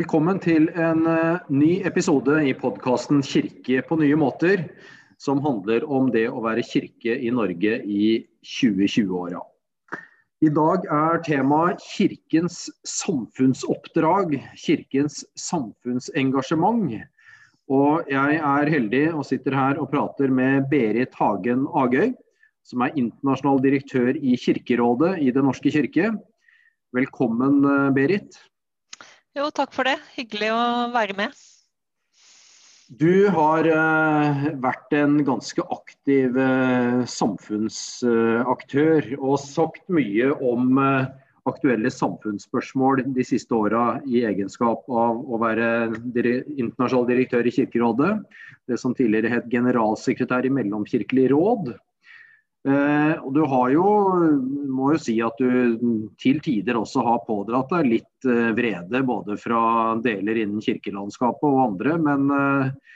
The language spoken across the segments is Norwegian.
Velkommen til en uh, ny episode i podkasten 'Kirke på nye måter', som handler om det å være kirke i Norge i 2020-åra. I dag er temaet Kirkens samfunnsoppdrag, Kirkens samfunnsengasjement. Og jeg er heldig og sitter her og prater med Berit Hagen Agøy, som er internasjonal direktør i Kirkerådet i Den norske kirke. Velkommen, eh, Berit. Jo, takk for det. Hyggelig å være med. Du har uh, vært en ganske aktiv uh, samfunnsaktør og sagt mye om uh, aktuelle samfunnsspørsmål de siste åra i egenskap av å være internasjonal direktør i Kirkerådet, det som tidligere het generalsekretær i Mellomkirkelig råd. Eh, og du har jo, må jo si at du til tider også har pådratt deg litt eh, vrede, både fra deler innen kirkelandskapet og andre. Men eh,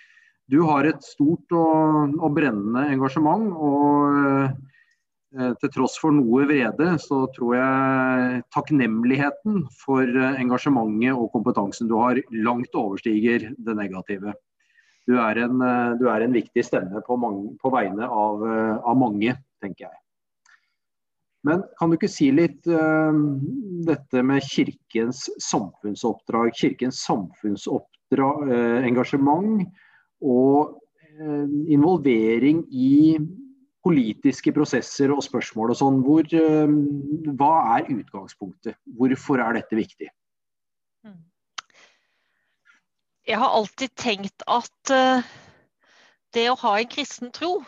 du har et stort og, og brennende engasjement. Og eh, til tross for noe vrede, så tror jeg takknemligheten for eh, engasjementet og kompetansen du har, langt overstiger det negative. Du er en, eh, du er en viktig stemme på, mange, på vegne av, av mange tenker jeg. Men kan du ikke si litt uh, dette med kirkens samfunnsoppdrag, kirkens samfunnsengasjement uh, og uh, involvering i politiske prosesser og spørsmål og sånn. Hvor, hva er utgangspunktet? Hvorfor er dette viktig? Hmm. Jeg har alltid tenkt at det å ha en kristen tro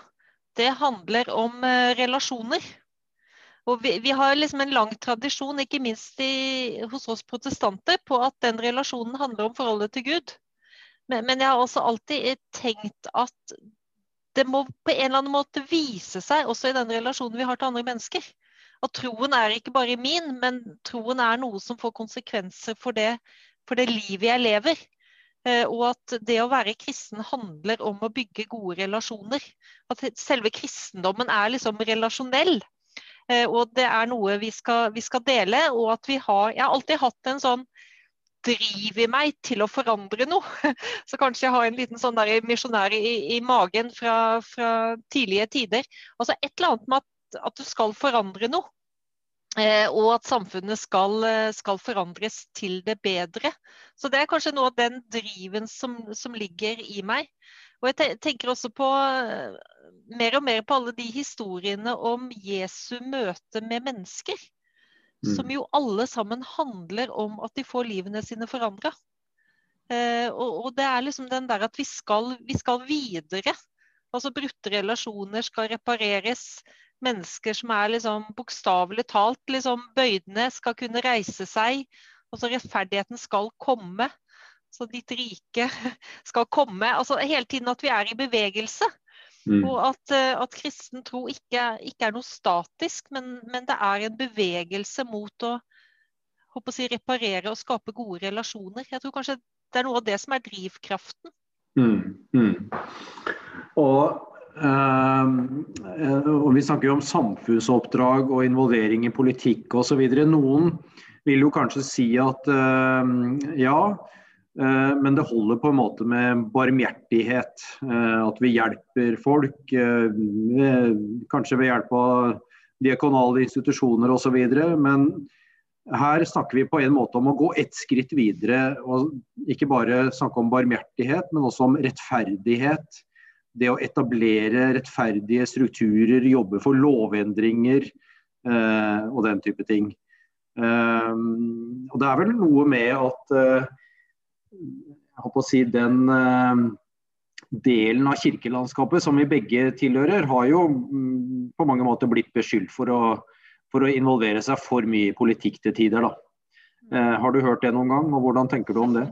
det handler om eh, relasjoner. Og vi, vi, har liksom en lang tradisjon, ikke minst i, hos oss protestanter, på at den relasjonen handler om forholdet til Gud. Men, men, jeg har også alltid tenkt at det må på en eller annen måte vise seg også i den relasjonen vi har til andre mennesker. At troen er ikke bare min, men troen er noe som får konsekvenser for det, for det livet jeg lever. Eh, og at det å være kristen handler om å bygge gode relasjoner. At selve kristendommen er liksom relasjonell. Eh, og det er noe vi skal, vi skal dele. Og at vi har Jeg har alltid hatt en sånn driv i meg til å forandre noe. Så kanskje jeg har en liten sånn misjonær i, i, magen fra, fra, tidlige tider. Altså et eller annet med at, at du skal forandre noe. Eh, og at samfunnet skal, eh, skal, forandres til det bedre. Så det er kanskje noe av den driven som, som ligger i meg. Og jeg tenker også på eh, mer og mer på alle de historiene om Jesu møte med mennesker. Mm. Som jo alle sammen handler om at de får livene sine forandra. Eh, og, og, det er liksom den der at vi skal, vi skal videre. Altså brutte relasjoner skal repareres mennesker som er liksom bokstavelig talt liksom bøydende, skal kunne reise seg. Altså rettferdigheten skal komme. Så ditt rike skal komme. Altså hele tiden at vi er i bevegelse. Mm. Og at, eh, at, kristen tro ikke, ikke, er noe statisk, men, men, det er en bevegelse mot å, å si, reparere og skape gode relasjoner. Jeg tror kanskje det er noe av det som er drivkraften. Mm. Mm. Og og Vi snakker jo om samfunnsoppdrag og involvering i politikk osv. Noen vil jo kanskje si at ehm, ja, eh, men det holder på en måte med barmhjertighet. Eh, at vi hjelper folk. Kanskje ved hjelp av diakonale institusjoner osv. Men her snakker vi på en måte om å gå ett skritt videre. og Ikke bare snakke om barmhjertighet, men også om rettferdighet det å etablere rettferdige strukturer, jobbe for lovendringer eh, og den type ting. Um, og Det er vel noe med at uh, jeg å si den uh, delen av kirkelandskapet som vi begge tilhører, har jo um, på mange måter blitt beskyldt for å, for å, involvere seg for mye i politikk til tider. Uh, har du hørt det noen gang, og hvordan tenker du om det?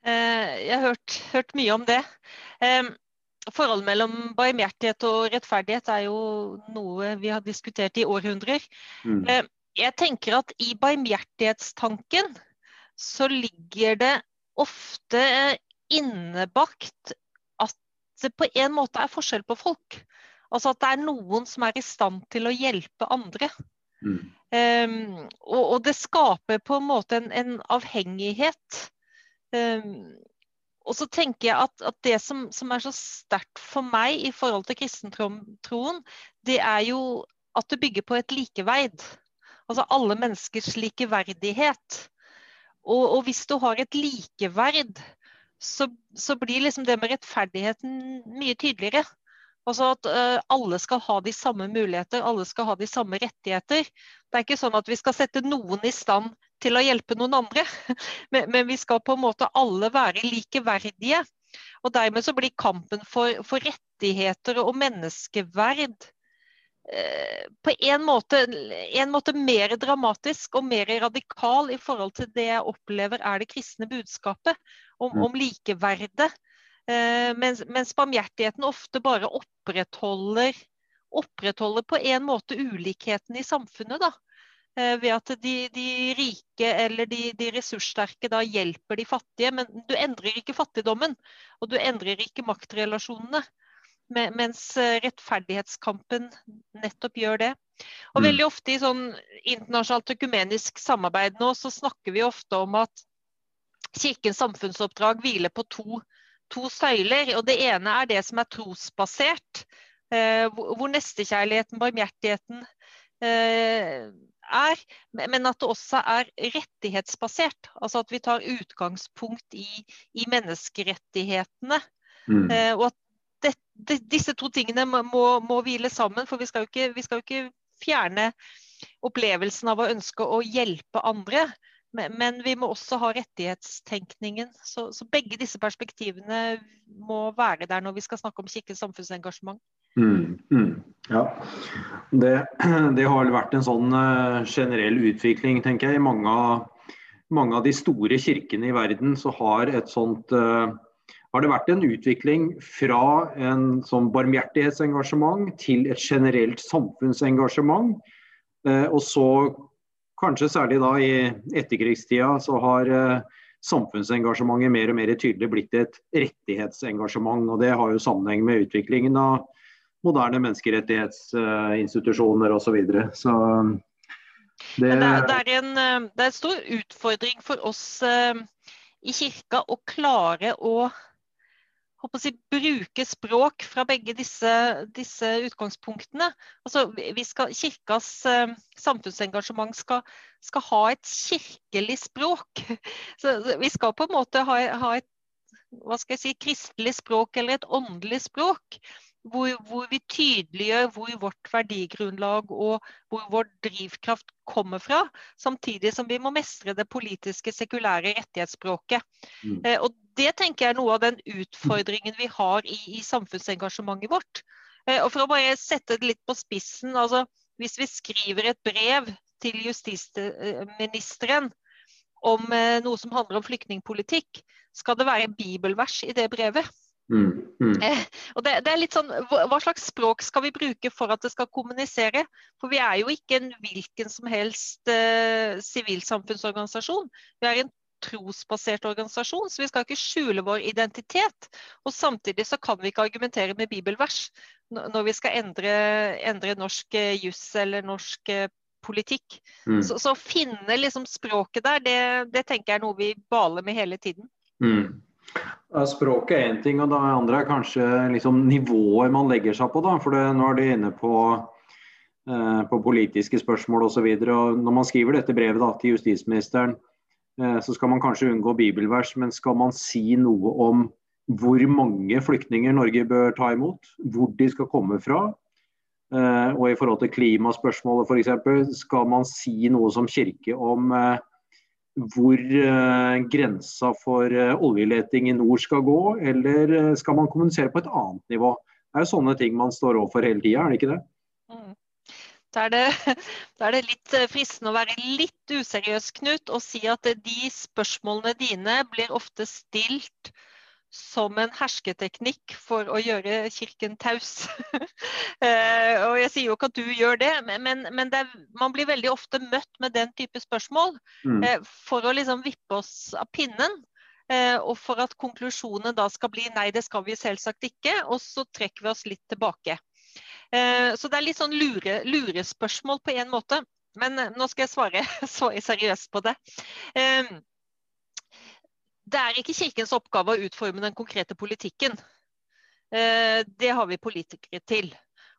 Jeg har hørt, hørt mye om det. Um, Forholdet mellom barmhjertighet og rettferdighet er jo noe vi har diskutert i århundrer. Mm. Eh, jeg tenker at i barmhjertighetstanken så ligger det ofte innebakt at det på en måte er forskjell på folk. Altså at det er noen som er i stand til å hjelpe andre. Mm. Um, og, og, det skaper på en måte en, en avhengighet. Um, og så tenker jeg at, at det som, som, er så sterkt for meg i forhold til kristentroen, det er jo at det bygger på et likeverd. Altså alle menneskers likeverdighet. Og, og hvis du har et likeverd, så, så, blir liksom det med rettferdigheten mye tydeligere. Altså at uh, alle skal ha de samme muligheter, alle skal ha de samme rettigheter. Det er ikke sånn at vi skal sette noen i stand til å hjelpe noen andre, men, men vi skal på en måte alle være likeverdige. Og dermed så blir kampen for, for rettigheter og menneskeverd Eh, på en måte, en måte, mer dramatisk og mer radikal i forhold til det jeg opplever er det kristne budskapet om, mm. om likeverdet. Eh, mens, mens barmhjertigheten ofte bare opprettholder, opprettholder på en måte ulikheten i samfunnet. da. Eh, ved at de, de rike eller de, de, ressurssterke da hjelper de fattige. Men du endrer ikke fattigdommen, og du endrer ikke maktrelasjonene mens eh, rettferdighetskampen nettopp gjør det. Og mm. veldig ofte i sånn internasjonalt økumenisk samarbeid nå, så snakker vi ofte om at Kirkens samfunnsoppdrag hviler på to, to søyler. og Det ene er det som er trosbasert, eh, hvor nestekjærligheten, barmhjertigheten, eh, er, men at det også er rettighetsbasert. Altså at vi tar utgangspunkt i, i menneskerettighetene. Mm. Eh, og at det, det, disse to tingene må, må, hvile sammen. For vi skal, ikke, vi skal, jo ikke, fjerne opplevelsen av å ønske å hjelpe andre. Men, men vi må også ha rettighetstenkningen. Så, så, begge disse perspektivene må være der når vi skal snakke om kirkens samfunnsengasjement. Mm, mm, ja. Det, det, har vel vært en sånn uh, generell utvikling, tenker jeg. I mange mange av de store kirkene i verden så har et sånt uh, har det vært en utvikling fra en sånn barmhjertighetsengasjement til et generelt samfunnsengasjement. Uh, og så, kanskje særlig da i etterkrigstida, så har uh, samfunnsengasjementet mer og mer tydelig blitt et rettighetsengasjement. Og det har jo sammenheng med utviklingen av moderne menneskerettighetsinstitusjoner osv. Så, så det... Det, det, er en, eh, det er en stor utfordring for oss i kirka å klare å si, bruke språk fra begge disse, disse utgangspunktene. Altså, skal, kirkas uh, samfunnsengasjement skal, skal, ha et kirkelig språk. Så, vi skal på en måte ha, ha et jeg si, kristelig språk eller et åndelig språk. Hvor, hvor, vi tydeliggjør hvor vårt verdigrunnlag og hvor vår drivkraft kommer fra, samtidig som vi må mestre det politiske, sekulære rettighetsspråket. Mm. Eh, og Det tenker jeg er noe av den utfordringen vi har i, i samfunnsengasjementet vårt. Eh, og For å bare sette det litt på spissen, altså hvis vi skriver et brev til justisministeren om eh, noe som handler om flyktningpolitikk, skal det være bibelvers i det brevet? Mm, mm. Eh, og det, det, er litt sånn, Hva slags språk skal vi bruke for at det skal kommunisere? For vi er jo ikke en hvilken som helst eh, sivilsamfunnsorganisasjon. vi er en trosbasert organisasjon, så vi skal ikke skjule vår identitet. Og samtidig så kan vi ikke argumentere med bibelvers når vi skal endre, endre norsk eh, juss eller norsk eh, politikk. Mm. Så, å finne liksom språket der, det, det, tenker jeg er noe vi baler med hele tiden. Mm. Språket er én ting, og det andre er kanskje liksom nivået man legger seg på. Da. For det, nå er de inne på, eh, på politiske spørsmål osv. Når man skriver dette brevet da, til justisministeren, eh, så skal man kanskje unngå bibelvers, men skal man si noe om hvor mange flyktninger Norge bør ta imot, hvor de skal komme fra, eh, og i forhold til klimaspørsmålet f.eks., skal man si noe som kirke om eh, hvor uh, grensa for uh, oljeleting i nord skal gå, eller uh, skal man kommunisere på et annet nivå? Det er jo sånne ting man står overfor hele tida, er det ikke det? Mm. Da er det, da er det litt fristende å være litt useriøs, Knut, og si at de spørsmålene dine blir ofte stilt som en hersketeknikk for å gjøre kirken taus. Eh, og jeg sier jo ikke at du gjør det, men, men det er, man blir veldig ofte møtt med den type spørsmål mm. Eh, for å liksom vippe oss av pinnen. Eh, og for at konklusjonen da skal bli nei, det skal vi selvsagt ikke, og så trekker vi oss litt tilbake. Så det er litt sånn lure, lurespørsmål på en måte. Men nå skal jeg svare, så seriøst på det. Det er ikke Kirkens oppgave å utforme den konkrete politikken. Det har vi politikere til.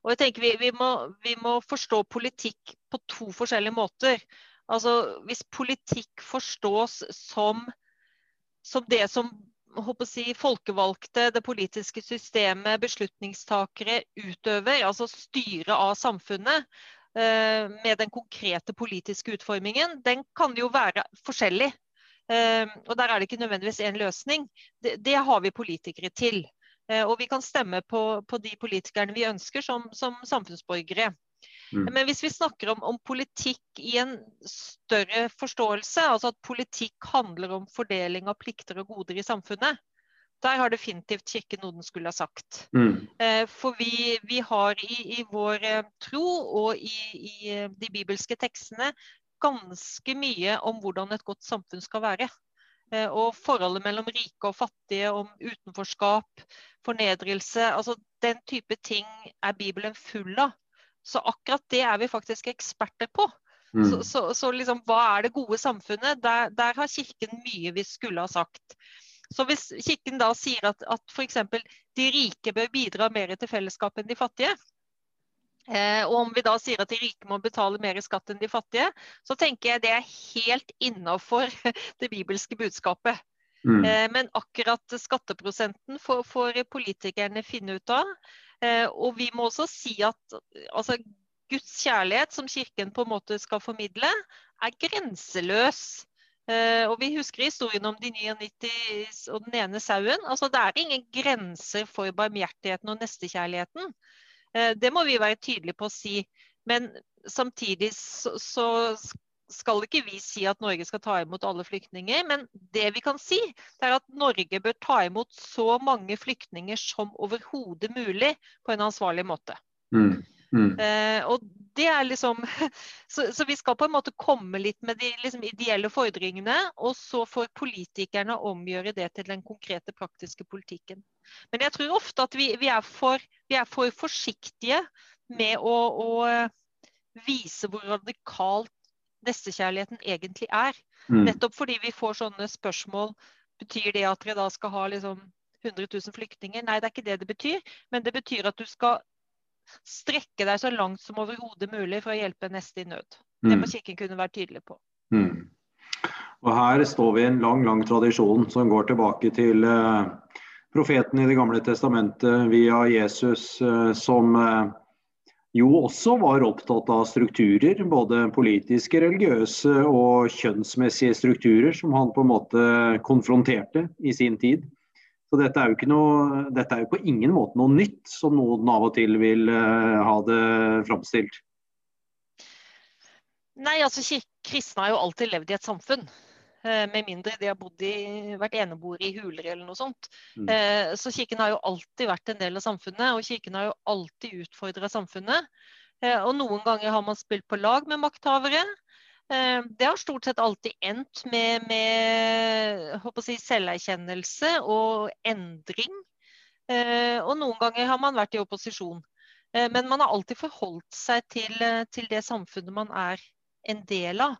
Og jeg tenker vi, vi, må, vi må forstå politikk på to forskjellige måter. Altså Hvis politikk forstås som, som det som si, folkevalgte, det politiske systemet, beslutningstakere utøver, altså styret av samfunnet, eh, med den konkrete politiske utformingen, den kan jo være forskjellig. Eh, og der er det ikke nødvendigvis én løsning. Det, det, har vi politikere til. Eh, og vi kan stemme på, på de politikerne vi ønsker som, som samfunnsborgere. Mm. Men hvis vi snakker om, om, politikk i en større forståelse, altså at politikk handler om fordeling av plikter og goder i samfunnet, der har definitivt Kirken noe den skulle ha sagt. Mm. Eh, for vi, vi, har i, i vår eh, tro og i, i, de bibelske tekstene ganske mye om hvordan et godt samfunn skal være. Og forholdet mellom rike og fattige, om utenforskap, fornedrelse. altså Den type ting er Bibelen full av. Så akkurat det er vi faktisk eksperter på. Mm. Så, så, så liksom, hva er det gode samfunnet? Der, der, har Kirken mye vi skulle ha sagt. Så hvis Kirken da sier at, at f.eks. de rike bør bidra mer til fellesskapet enn de fattige, eh, og om vi da sier at de rike må betale mer i skatt enn de fattige, så tenker jeg det er helt innafor det bibelske budskapet. Mm. Eh, men akkurat skatteprosenten får, får politikerne finne ut av. Eh, og vi må også si at altså, Guds kjærlighet, som Kirken på en måte skal formidle, er grenseløs. Eh, og Vi husker historien om de 99 og den ene sauen. Altså, det er ingen grenser for barmhjertigheten og nestekjærligheten. Eh, det må vi være tydelige på å si. Men samtidig så, så skal ikke vi si at Norge skal ta imot alle flyktninger, men det vi kan si, det er at Norge bør ta imot så mange flyktninger som overhodet mulig på en ansvarlig måte. Mm. Mm. Eh, og det er liksom så, så, vi skal på en måte komme litt med de liksom, ideelle fordringene, og så får politikerne omgjøre det til den konkrete, praktiske politikken. Men jeg tror ofte at vi, vi, er, for, vi er, for, forsiktige med å, å vise hvor radikalt nestekjærligheten egentlig er. Mm. Nettopp fordi vi får sånne spørsmål. Betyr det at dere da skal ha liksom 100 000 flyktninger? Nei, det er ikke det det betyr. Men det betyr at du skal strekke deg så langt som overhodet mulig for å hjelpe neste i nød. Det må mm. Kirken kunne være tydelig på. Mm. Og Her står vi i en lang lang tradisjon som går tilbake til uh, profeten i Det gamle testamentet via Jesus, uh, som uh, jo også var opptatt av strukturer, både politiske, religiøse og kjønnsmessige strukturer, som han på en måte konfronterte i sin tid. Så dette er noe, dette er jo på ingen måte noe nytt, som noen av og til vil uh, ha det framstilt. Nei, altså kristne har jo alltid levd i et samfunn. Eh, med mindre de har bodd i, vært eneboere i huler eller noe sånt. Mm. Eh, så Kirken har jo alltid vært en del av samfunnet, og Kirken har jo alltid utfordra samfunnet. Eh, og noen ganger har man spilt på lag med makthavere. Det har stort sett alltid endt med, med si, selverkjennelse og endring. Og noen ganger har man vært i opposisjon. Men man har alltid forholdt seg til, til det samfunnet man er en del av.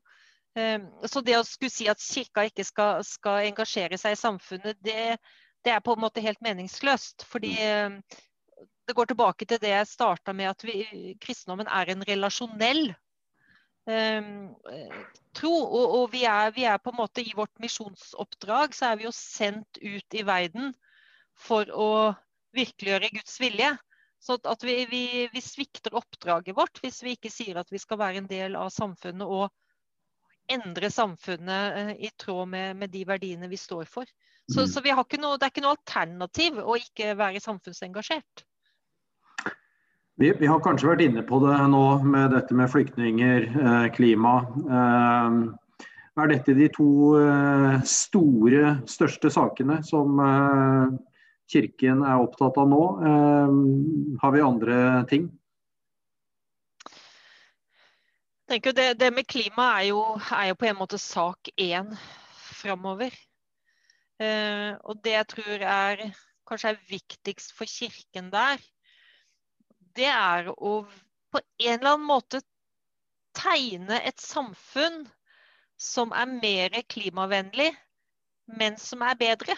Så det å skulle si at kirka ikke skal, skal engasjere seg i samfunnet, det, det, er på en måte helt meningsløst. Fordi mm. det går tilbake til det jeg starta med, at vi, kristendommen er en relasjonell tro. Og, og vi, er, vi, er, på en måte i vårt misjonsoppdrag så er vi jo sendt ut i verden for å virkeliggjøre Guds vilje. Så at vi, vi, vi svikter oppdraget vårt hvis vi ikke sier at vi skal være en del av samfunnet og endre samfunnet eh, i tråd med, med de verdiene vi står for. Så, mm. så noe, det er ikke noe alternativ å ikke være samfunnsengasjert. Vi, vi, har kanskje vært inne på det nå med dette med flyktninger, eh, klima. Eh, er dette de to eh, store, største sakene som eh, Kirken er opptatt av nå? Eh, har vi andre ting? tenker det, det med klima er jo, er jo, på en måte sak én framover. Eh, og det jeg tror er kanskje er viktigst for kirken der, det er å på en eller annen måte tegne et samfunn som er mer klimavennlig, men som er bedre.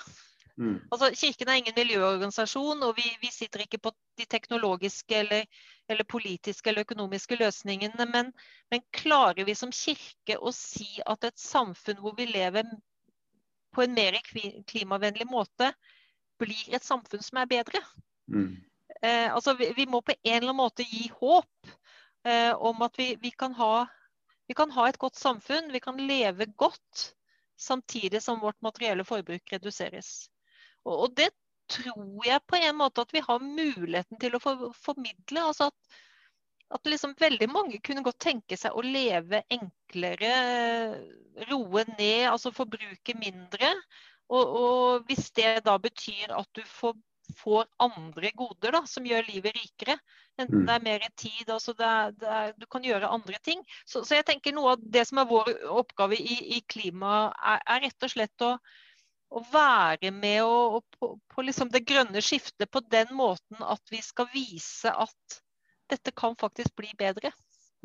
Mm. Altså, Kirken er ingen miljøorganisasjon, og vi, vi sitter ikke på de teknologiske eller, eller, politiske eller økonomiske løsningene. Men, men, klarer vi som kirke å si at et samfunn hvor vi lever på en mer klimavennlig måte, blir et samfunn som er bedre? Mm. Eh, altså, vi, vi, må på en eller annen måte gi håp eh, om at vi, vi, kan ha, vi kan ha et godt samfunn, vi kan leve godt samtidig som vårt materielle forbruk reduseres. Og, og, det tror jeg på en måte at vi har muligheten til å for, formidle. altså at, at liksom veldig mange kunne godt tenke seg å leve enklere, roe ned, altså forbruke mindre. Og, og hvis det da betyr at du får, får andre goder da, som gjør livet rikere, enten mm. det er mer tid, altså det er, det er, du kan gjøre andre ting. Så, så, jeg tenker noe av det som er vår oppgave i, i klima, er, er rett og slett å å være med og, og på, på liksom det grønne skiftet på den måten at vi skal vise at dette kan faktisk bli bedre.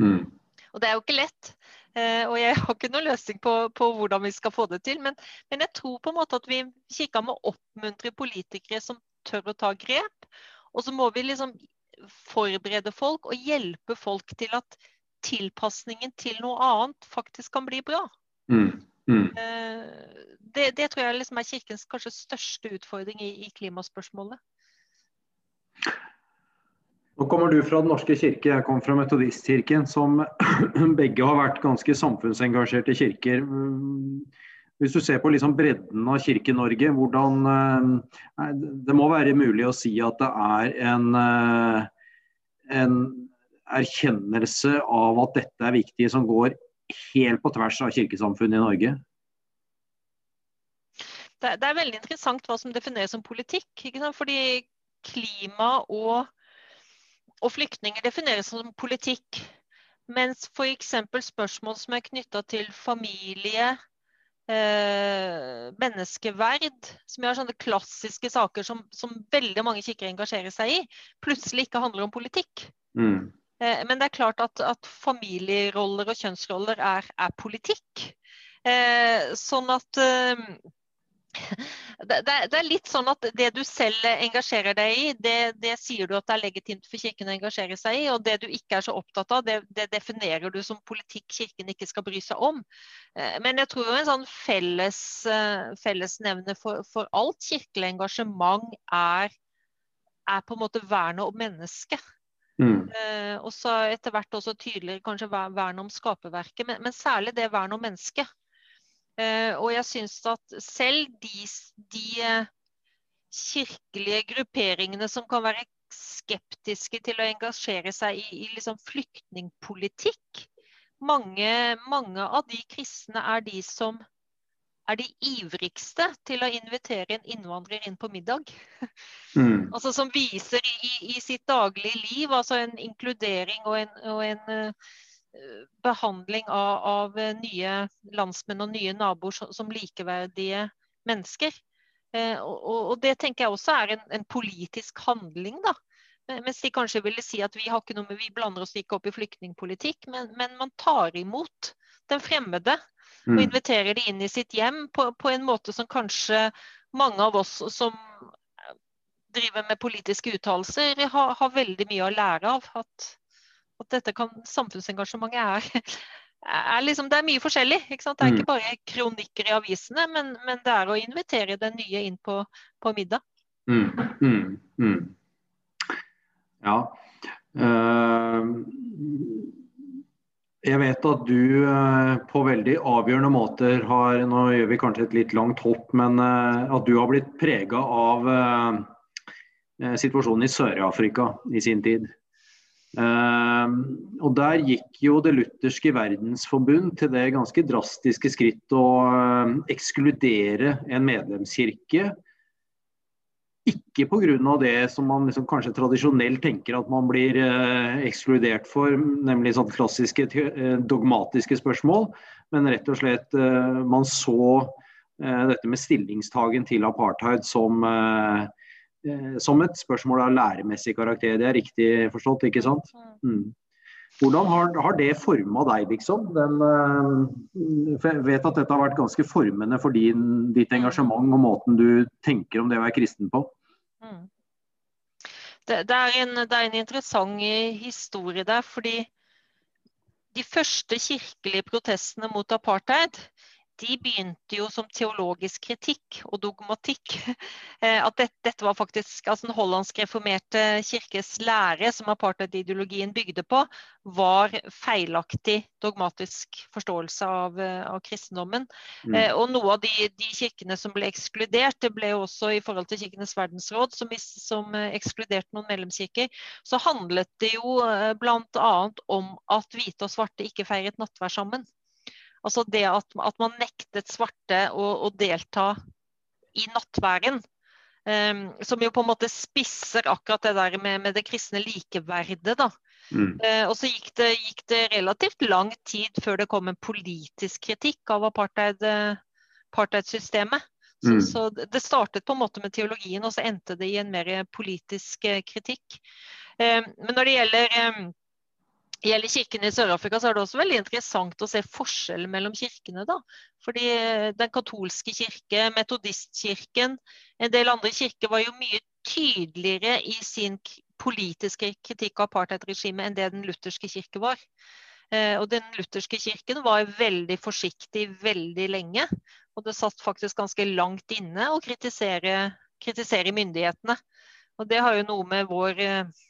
Mm. Og det er jo ikke lett. Eh, og jeg har ikke noen løsning på, på, hvordan vi skal få det til. Men, men, jeg tror på en måte at vi kikker med å oppmuntre politikere som tør å ta grep. Og så må vi liksom forberede folk og hjelpe folk til at tilpasningen til noe annet faktisk kan bli bra. Mm. Mm. Eh, det, det, tror jeg liksom er Kirkens kanskje største utfordring i, i, klimaspørsmålet. Nå kommer du fra Den norske kirke, jeg kommer fra Metodistkirken, som begge har vært ganske samfunnsengasjerte kirker. Hvis du ser på liksom bredden av Kirke-Norge, hvordan eh, Det må være mulig å si at det er en, eh, en erkjennelse av at dette er viktig, som går helt på tvers av kirkesamfunnet i Norge? Det, det, er veldig interessant hva som defineres som politikk. Fordi klima og, og flyktninger defineres som politikk. Mens f.eks. spørsmål som er knytta til familie, eh, menneskeverd, som er sånne klassiske saker som, som, veldig mange kikkere engasjerer seg i, plutselig ikke handler om politikk. Mm. Eh, men det er klart at, at familieroller og kjønnsroller er, er politikk. Eh, sånn at eh, det, det, er litt sånn at det du selv engasjerer deg i, det, det, sier du at det er legitimt for Kirken å engasjere seg i. Og det du ikke er så opptatt av, det, det definerer du som politikk Kirken ikke skal bry seg om. Men jeg tror jo en sånn felles, fellesnevne for, for alt kirkelig engasjement er, er på en måte vernet om mennesket. Mm. Eh, og så etter hvert også tydeligere kanskje vern om skaperverket, men, men særlig det vernet om mennesket. Eh, og jeg syns at selv de, de eh, kirkelige grupperingene som kan være skeptiske til å engasjere seg i, i liksom flyktningpolitikk, mange, mange av de kristne er de som er de ivrigste til å invitere en innvandrer inn på middag. Mm. altså Som viser i, i, sitt daglige liv altså en inkludering og en, og en uh, behandling av, av, nye landsmenn og nye naboer som, som likeverdige mennesker. Uh, og, og, det tenker jeg også er en, en politisk handling. da. Mens de kanskje ville si at vi noe vi blander oss ikke opp i flyktningpolitikk, men, men man tar imot den fremmede og mm. inviterer de inn i sitt hjem på, på, en måte som kanskje mange av oss som driver med politiske uttalelser, har, har, veldig mye å lære av. At, at dette kan, samfunnsengasjementet er, er liksom, det er mye forskjellig. Det er ikke mm. bare kronikker i avisene, men, men, det er å invitere den nye inn på, på middag. Mm, mm, mm. Ja. Uh, jeg vet at du uh, på veldig avgjørende måter har Nå gjør vi kanskje et litt langt hopp, men uh, at du har blitt prega av eh, situasjonen i Sør-Afrika i sin tid. Og Der gikk jo Det lutherske verdensforbund til det ganske drastiske skritt å ekskludere en medlemskirke ikke pga. det som man liksom kanskje tradisjonelt tenker at man blir eh, ekskludert for, nemlig sånn klassiske eh, dogmatiske spørsmål, men rett og slett eh, man så dette med stillingstagen til apartheid som, eh, som et spørsmål av læremessig karakter. Det er riktig forstått, ikke sant? Mm. Hvordan har, har det forma deg, liksom? Den, for jeg vet at dette har vært ganske formende for din, ditt mm. engasjement og måten du tenker om det å være kristen på. Mm. Det, det, er en, det, er en, interessant historie der, fordi de første kirkelige protestene mot apartheid de begynte jo som teologisk kritikk og dogmatikk. Eh, at dette, dette var faktisk altså Den hollandsk reformerte kirkes lære, som apartheid-ideologien bygde på, var feilaktig dogmatisk forståelse av, eh, av kristendommen. Mm. Eh, og noe av de, de, kirkene som ble ekskludert, det ble jo også i forhold til Kirkenes verdensråd, som, som ekskluderte noen medlemskirker, så handlet det jo bl.a. om at hvite og svarte ikke feiret nattvær sammen. Altså det at, at man nektet svarte å, å delta i nattværen. Um, som jo på en måte spisser akkurat det der med, med det kristne likeverdet. da. Mm. Uh, og så gikk det, gikk det, relativt lang tid før det kom en politisk kritikk av apartheid, uh, apartheidsystemet. Så, mm. så, det startet på en måte med teologien, og så endte det i en mer politisk uh, kritikk. Uh, men når det gjelder um, gjelder kirkene i Sør-Afrika, så er det også veldig interessant å se forskjellen mellom kirkene. da. Fordi eh, Den katolske kirke, metodistkirken, en del andre kirker var jo mye tydeligere i sin politiske kritikk av apartheidregimet enn det den lutherske kirke var. Eh, og Den lutherske kirken var veldig forsiktig veldig lenge. Og det satt faktisk ganske langt inne å kritisere, kritisere myndighetene. Og Det har jo noe med vår eh,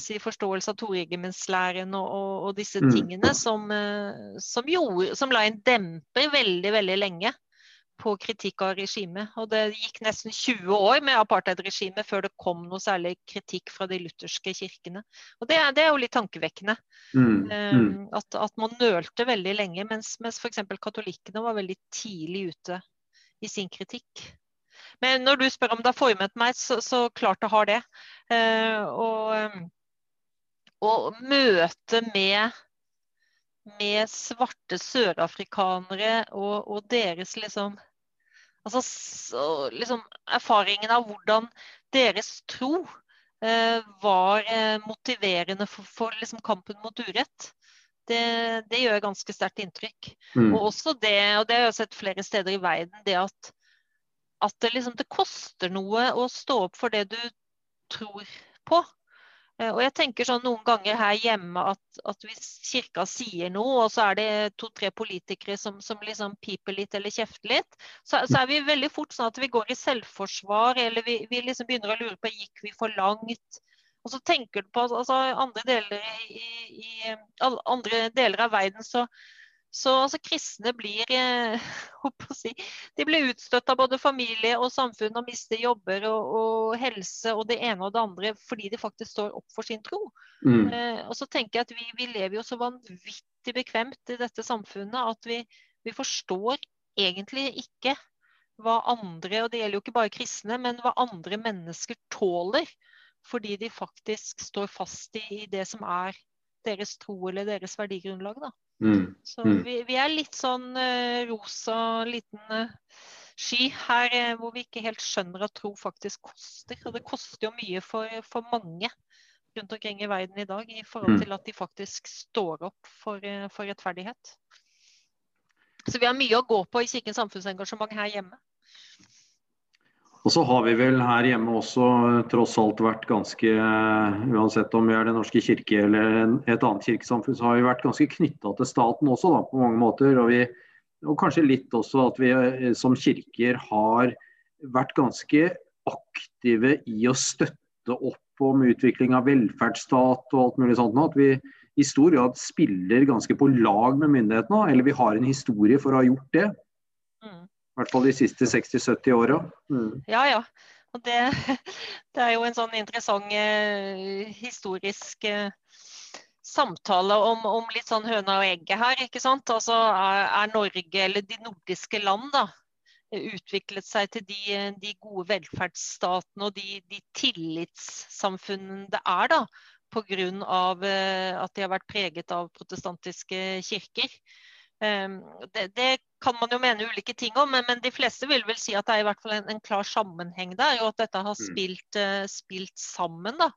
si, forståelse av toregimentslæren og, og, og, disse mm. tingene som, eh, som, gjorde, som, la en demper veldig, veldig lenge på kritikk av regimet. Og det gikk nesten 20 år med apartheidregimet før det kom noe særlig kritikk fra de lutherske kirkene. Og det, det er jo litt tankevekkende. Mm. Um, at, at, man nølte veldig lenge, mens, mens f.eks. katolikkene var veldig tidlig ute i sin kritikk. Men når du spør om det har formet meg, så, så klart det har det. Uh, og, og møte med, med svarte sørafrikanere og, og, deres liksom Altså så, liksom erfaringen av hvordan deres tro eh, var uh, motiverende for, for liksom kampen mot urett. Det, det, gjør ganske sterkt inntrykk. Mm. Og også det, og det har jeg sett flere steder i verden, det at at det, liksom, det koster noe å stå opp for det du tror på. Eh, og jeg tenker sånn noen ganger her hjemme at, at hvis kirka sier noe, og så er det to-tre politikere som, som, liksom piper litt eller kjefter litt, så, så, er vi veldig fort sånn at vi går i selvforsvar, eller vi, vi liksom begynner å lure på gikk vi for langt. Og så tenker du på altså, andre, deler i, i, andre deler av verden så, så altså, kristne blir, eh, si, de blir utstøtt av både familie og samfunn og mister jobber og, og, helse og det ene og det andre fordi de faktisk står opp for sin tro. Mm. Eh, og så tenker jeg at vi, vi, lever jo så vanvittig bekvemt i dette samfunnet at vi, vi forstår egentlig ikke hva andre, og det gjelder jo ikke bare kristne, men hva andre mennesker tåler. Fordi de faktisk står fast i, i det som er deres tro eller deres verdigrunnlag. da. Mm. Så mm. vi, vi, er litt sånn uh, rosa liten uh, sky her uh, hvor vi ikke helt skjønner at tro faktisk koster. Og det koster jo mye for, for mange rundt omkring i verden i dag i forhold mm. til at de faktisk står opp for, for rettferdighet. Så vi har mye å gå på i Kirkens samfunnsengasjement her hjemme. Og så har vi vel her hjemme også tross alt vært ganske, uansett om vi er Den norske kirke eller et annet kirkesamfunn, så har vi vært ganske knytta til staten også da, på mange måter. Og, vi, og, kanskje litt også at vi eh, som kirker har vært ganske aktive i å støtte opp om utvikling av velferdsstat og alt mulig sånt. At vi i stor grad spiller ganske på lag med myndighetene, eller vi har en historie for å ha gjort det. I hvert fall de siste 60-70 åra. Mm. Ja, ja. Og det, det, er jo en sånn interessant eh, historisk eh, samtale om, om, litt sånn høna og egget her. ikke sant? Altså er, er Norge, eller de nordiske land, da, utviklet seg til de, de gode velferdsstatene og de, de tillitssamfunnene det er, da, pga. Eh, at de har vært preget av protestantiske kirker. Ehm, det, det, kan man jo mene ulike ting om, men, men, de fleste vil vel si at det er i hvert fall en, en klar sammenheng der, og at dette har mm. spilt, uh, spilt sammen. da.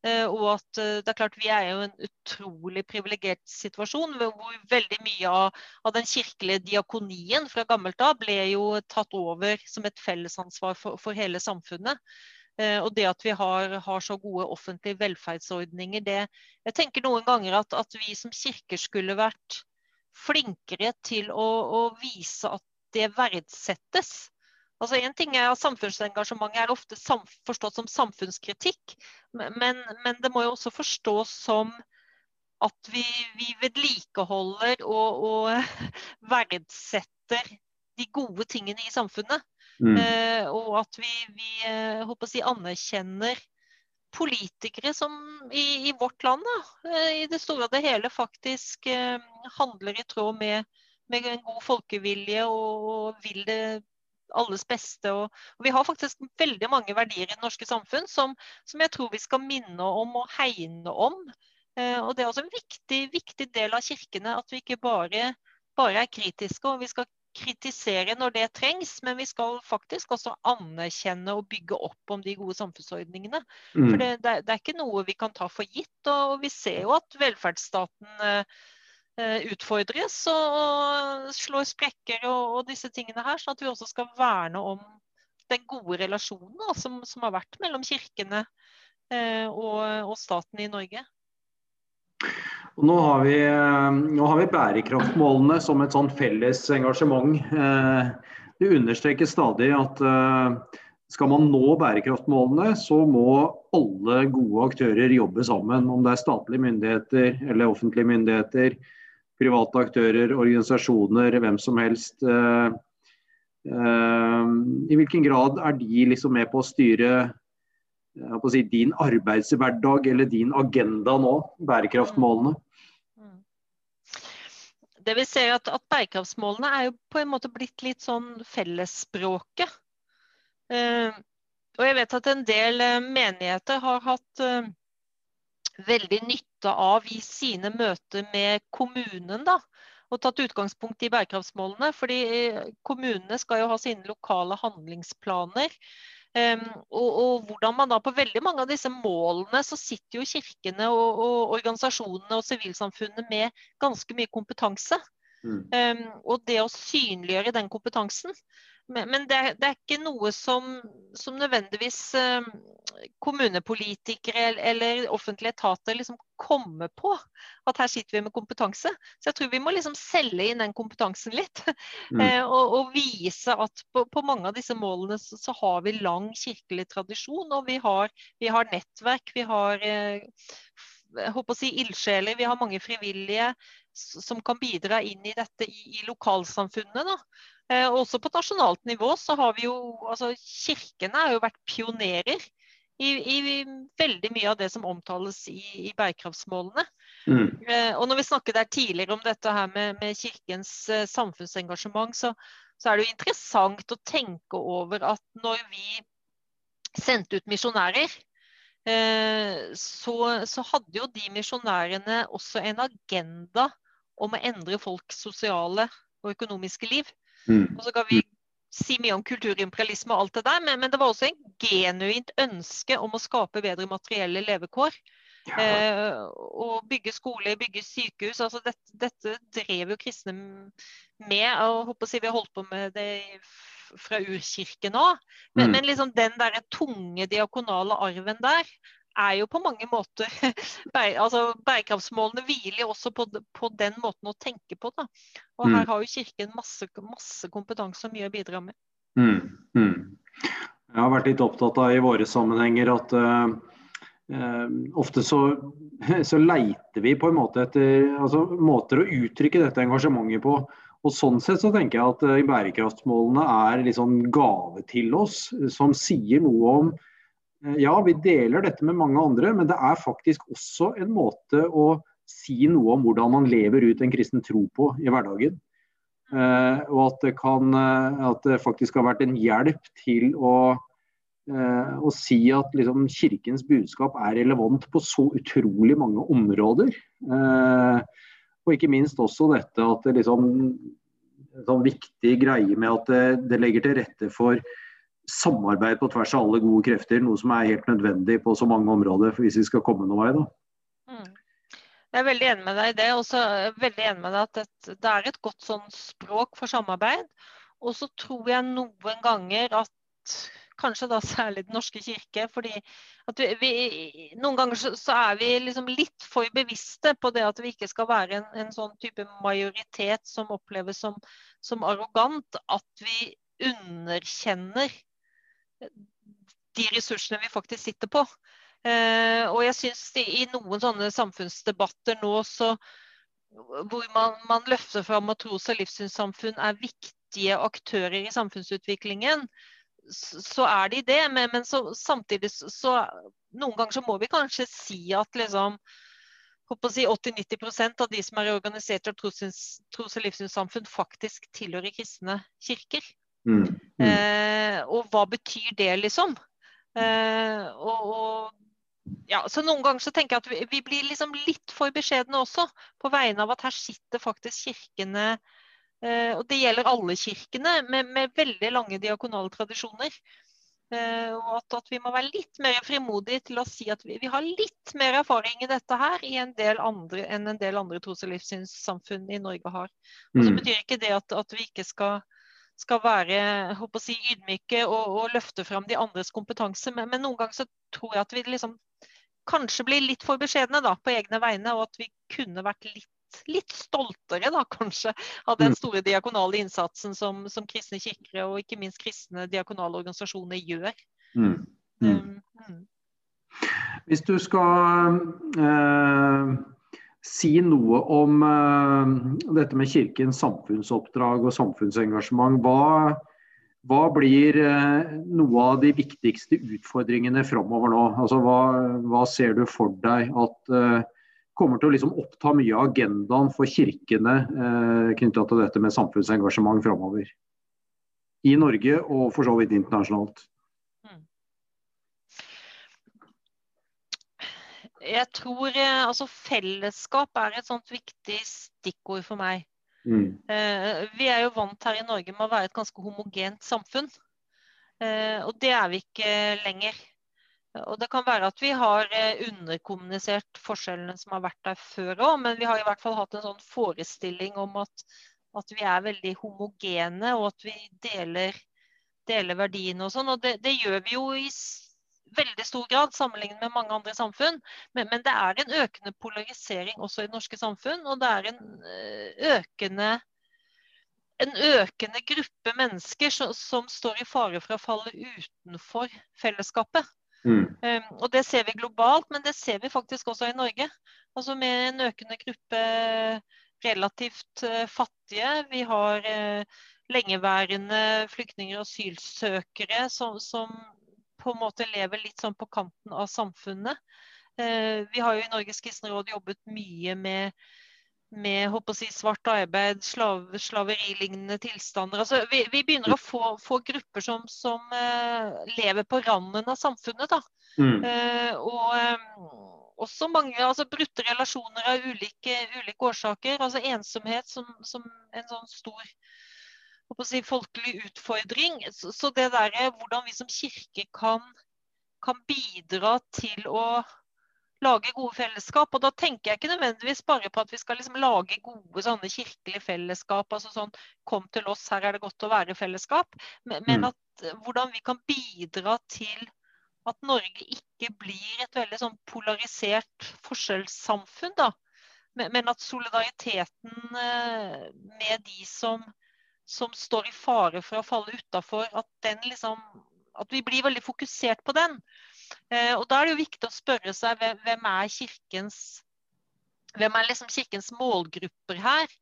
Uh, og at uh, det er klart Vi er jo i en utrolig privilegert situasjon hvor veldig mye av, av, den kirkelige diakonien fra gammelt av ble jo tatt over som et fellesansvar for, for hele samfunnet. Og det at vi har, har, så gode offentlige velferdsordninger, det Jeg tenker noen ganger at, at vi som kirker skulle vært flinkere til å, å vise at det verdsettes. Altså En ting er at Samfunnsengasjementet er ofte forstått som samfunnskritikk, men, men, det må jo også forstås som at vi, vi vedlikeholder og, og, verdsetter de gode tingene i samfunnet. Mm. Eh, og at vi, vi eh, si, anerkjenner politikere som i, i vårt land da, eh, i det store og det hele faktisk eh, handler i tråd med, med en god folkevilje og, og vil det alles beste. Og, og, vi har faktisk veldig mange verdier i det norske samfunn som, som jeg tror vi skal minne om og hegne om. Eh, og Det er også en viktig, viktig, del av kirkene at vi ikke bare, bare er kritiske. og vi skal kritisere når det trengs, men vi skal faktisk også anerkjenne og bygge opp om de gode samfunnsordningene. Mm. For det, det, er ikke noe vi kan ta for gitt. Og vi ser jo at velferdsstaten eh, Eh, utfordres og slår sprekker og, og, disse tingene her. Sånn at vi også skal verne om den gode relasjonen da, som, som, har vært mellom kirkene eh, og, og, staten i Norge. Og nå, har vi, eh, nå har vi bærekraftmålene som et sånn felles engasjement. Eh, det understrekes stadig at skal man nå bærekraftmålene, så må alle gode aktører jobbe sammen. Om det er statlige myndigheter eller offentlige myndigheter, private aktører, organisasjoner, hvem som helst. Eh, eh, I hvilken grad er de liksom med på å styre på å si, din arbeidshverdag eller din agenda nå, bærekraftmålene? Det vi ser at, at Bærekraftsmålene er jo på en måte blitt litt sånn fellesspråket. Eh, og jeg vet at en del menigheter har hatt veldig nytte av i sine møter med kommunen. da, og tatt utgangspunkt i bærekraftsmålene. fordi eh, Kommunene skal jo ha sine lokale handlingsplaner. Um, og, og, hvordan man da På veldig mange av disse målene så sitter jo kirkene og, og organisasjonene og sivilsamfunnet med ganske mye kompetanse. Mm. Um, og det å synliggjøre den kompetansen men, det, er, det, er, ikke noe som, som nødvendigvis eh, kommunepolitikere eller, eller, offentlige etater liksom kommer på. At her sitter vi med kompetanse. Så jeg tror vi må liksom selge inn den kompetansen litt. Mm. Eh, og, og, vise at på, på, mange av disse målene så, så, har vi lang kirkelig tradisjon. Og vi har, vi har nettverk, vi har eh, håper å si ildsjeler, vi har mange frivillige som kan bidra inn i dette i, i lokalsamfunnet. Da. Eh, også på nasjonalt nivå så har vi jo altså Kirkene har jo vært pionerer i, i veldig mye av det som omtales i, i bærekraftsmålene. Mm. Eh, og når vi snakket der tidligere om dette her med, med kirkens eh, samfunnsengasjement, så, så, er det jo interessant å tenke over at når vi sendte ut misjonærer, så, så hadde jo de misjonærene også en agenda om å endre folks sosiale og økonomiske liv. Mm. Og så kan vi si mye om kulturimperialisme og alt det der, men, men, det var også en genuint ønske om å skape bedre materielle levekår. Ja. Eh, og bygge skole, bygge sykehus. altså Dette, dette drev jo kristne med. og håper å si Vi har holdt på med det fra urkirken òg. Men, mm. men liksom den der tunge diakonale arven der er jo på mange måter altså Bærekraftsmålene hviler også på, på, den måten å tenke på. Da. Og mm. her har jo Kirken masse, masse, kompetanse og mye å bidra med. Mm. Mm. Jeg har vært litt opptatt av i våre sammenhenger at uh, uh, ofte så, så, leiter vi på en måte etter altså, måter å uttrykke dette engasjementet på. Og Sånn sett så tenker jeg at uh, bærekraftsmålene er liksom gave til oss, som sier noe om ja, vi deler dette med mange andre, men det er faktisk også en måte å si noe om hvordan man lever ut en kristen tro på i hverdagen. Eh, og at det, kan, eh, at det faktisk har vært en hjelp til å, eh, å si at liksom, kirkens budskap er relevant på så utrolig mange områder. Eh, og ikke minst også dette at det liksom en sånn viktig greie med at det, det legger til rette for samarbeid på tvers av alle gode krefter, noe som er helt nødvendig på så mange områder hvis vi skal komme noen vei. da. Mm. Jeg er veldig enig med deg i det. Også veldig enig med deg at det, det er et godt sånn språk for samarbeid. Og så tror jeg noen ganger at kanskje da særlig Den norske kirke. fordi at vi, vi, Noen ganger så, så, er vi liksom litt for bevisste på det at vi ikke skal være en, en sånn type majoritet som oppleves som, som, arrogant. At vi underkjenner de ressursene vi faktisk sitter på. Eh, og jeg syns i noen sånne samfunnsdebatter nå så hvor man, man løfter fram at tros- og livssynssamfunn er viktige aktører i samfunnsutviklingen, så er de det. Men, men så, samtidig så Noen ganger så må vi kanskje si at liksom si 80-90% av de som er organisert av tros-, og livssynssamfunn, faktisk tilhører kristne kirker. Mm, mm. Eh, og hva betyr det, liksom? Eh, og, og, ja, så Noen ganger så tenker jeg at vi, vi, blir liksom litt for beskjedne også, på vegne av at her sitter faktisk kirkene Eh, og det gjelder alle kirkene med, med veldig lange diakonale tradisjoner. Uh, og at, at, vi må være litt mer frimodige til å si at vi, vi, har litt mer erfaring i dette her i en del andre, enn en del andre tros- og livssynssamfunn i Norge har. Og så mm. betyr ikke det at, at vi ikke skal, skal være si, ydmyke og, og, løfte fram de andres kompetanse, men, men, noen ganger så tror jeg at vi liksom kanskje blir litt for beskjedne da, på egne vegne, og at vi kunne vært litt litt stoltere da, kanskje, av den mm. store diakonale innsatsen som, som kristne kirker og ikke minst kristne diakonale organisasjoner gjør. Mm. Mm. Um, mm. Hvis du skal eh, si noe om uh, dette med Kirkens samfunnsoppdrag og samfunnsengasjement, hva, hva blir uh, noe av de viktigste utfordringene framover nå? Altså, hva, hva, ser du for deg at uh, kommer til å liksom oppta mye av agendaen for kirkene uh, knytta til dette med samfunnsengasjement framover. I Norge og for så vidt internasjonalt. Jeg tror eh, altså fellesskap er et sånt viktig stikkord for meg. Mm. Eh, vi er jo vant her i Norge med å være et ganske homogent samfunn. Eh, og det er vi ikke lenger. Og Det kan være at vi har underkommunisert forskjellene som har vært der før òg, men vi har i hvert fall hatt en sånn forestilling om at, at vi er veldig homogene og at vi deler, deler verdiene og sånn. Og det, det, gjør vi jo i veldig stor grad sammenlignet med mange andre samfunn. Men, men, det er en økende polarisering også i det norske samfunn, og det er en eh, økende en økende gruppe mennesker som, som står i fare for å falle utenfor fellesskapet. Mm. Um, og Det ser vi globalt, men det ser vi faktisk også i Norge. Altså Med en økende gruppe relativt uh, fattige. Vi har uh, lengeværende flyktninger og asylsøkere som, som, på en måte lever litt sånn på kanten av samfunnet. Uh, vi har jo i Norges kristne råd jobbet mye med med si, svart arbeid, slav, slaverilignende tilstander. Altså, vi, vi, begynner å få, få grupper som, som uh, lever på randen av samfunnet. Da. Mm. Uh, og også mange altså, brutte relasjoner av ulike, ulike årsaker. altså Ensomhet som, som en sånn stor si, folkelig utfordring. Så, så det der, hvordan vi som kirke kan, kan bidra til å lage gode fellesskap. Og da tenker jeg ikke nødvendigvis bare på at vi skal liksom lage gode sånne kirkelige fellesskap. altså sånn Kom til oss, her er det godt å være fellesskap. Men, men mm. at, eh, hvordan vi kan bidra til at Norge ikke blir et veldig sånn polarisert forskjellssamfunn. da. Men, men at solidariteten eh, med de som, som står i fare for å falle utafor, at, liksom, at vi blir veldig fokusert på den. Eh, og Da er det jo viktig å spørre seg hvem er kirkens, hvem er liksom kirkens målgrupper her.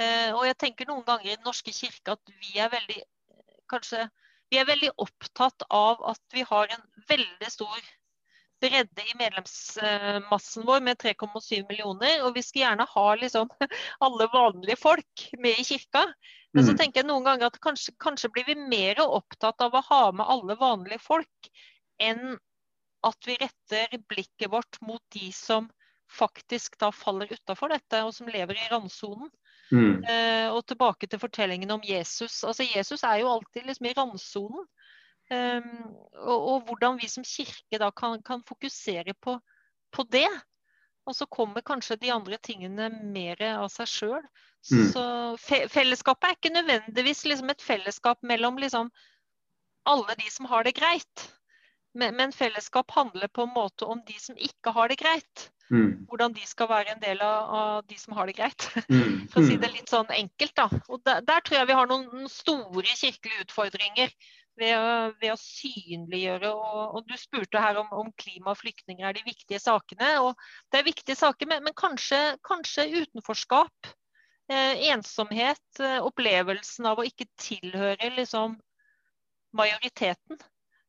Eh, og jeg tenker noen ganger i Den norske kirke at vi er veldig kanskje, vi er veldig opptatt av at vi har en veldig stor bredde i medlemsmassen vår med 3,7 millioner. Og vi skal gjerne ha liksom alle vanlige folk med i kirka. Men så mm. tenker jeg noen ganger at kanskje, kanskje blir vi mer opptatt av å ha med alle vanlige folk enn at vi retter blikket vårt mot de som faktisk da faller utafor dette, og som lever i randsonen. Mm. Uh, og tilbake til fortellingen om Jesus. Altså Jesus er jo alltid liksom i randsonen. Um, og, og, hvordan vi som kirke da kan, kan fokusere på, på, det. Og så kommer kanskje de andre tingene mer av seg sjøl. Mm. Så fe fellesskapet er ikke nødvendigvis liksom et fellesskap mellom liksom alle de som har det greit. Men, men, fellesskap handler på en måte om de som ikke har det greit. Mm. Hvordan de skal være en del av, av de som har det greit. Mm. For å si det litt sånn enkelt, da. Og der, der tror jeg vi har noen store kirkelige utfordringer ved å, ved å synliggjøre. Og, og, du spurte her om, om, klima og flyktninger er de viktige sakene. Og det er viktige saker, men, men kanskje, kanskje, utenforskap. Eh, ensomhet. Eh, opplevelsen av å ikke tilhøre liksom, majoriteten.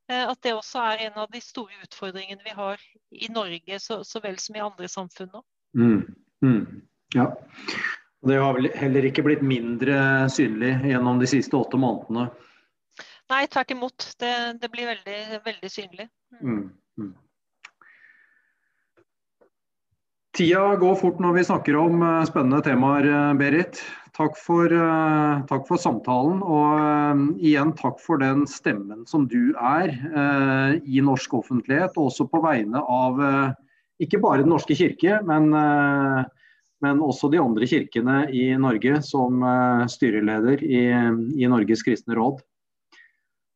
Eh, at det også er en av de store utfordringene vi har i Norge så, så vel som i andre samfunn. Mm. Mm. Ja. Det har vel heller ikke blitt mindre synlig gjennom de siste åtte månedene? Nei, tvert imot. Det, det blir veldig, veldig synlig. Mm. mm. Tida går fort når vi snakker om eh, spennende temaer, eh, Berit. Takk for, uh, takk for, samtalen. Og igjen takk for den stemmen som du er i norsk offentlighet, og også på vegne av ikke bare Den norske kirke, men, men, også de andre kirkene i Norge, som styreleder i, i, Norges kristne råd.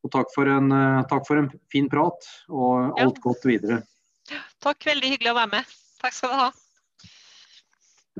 Og takk for, en, takk for en fin prat, og alt ja. godt videre. Takk, veldig hyggelig å være med. Takk skal du ha.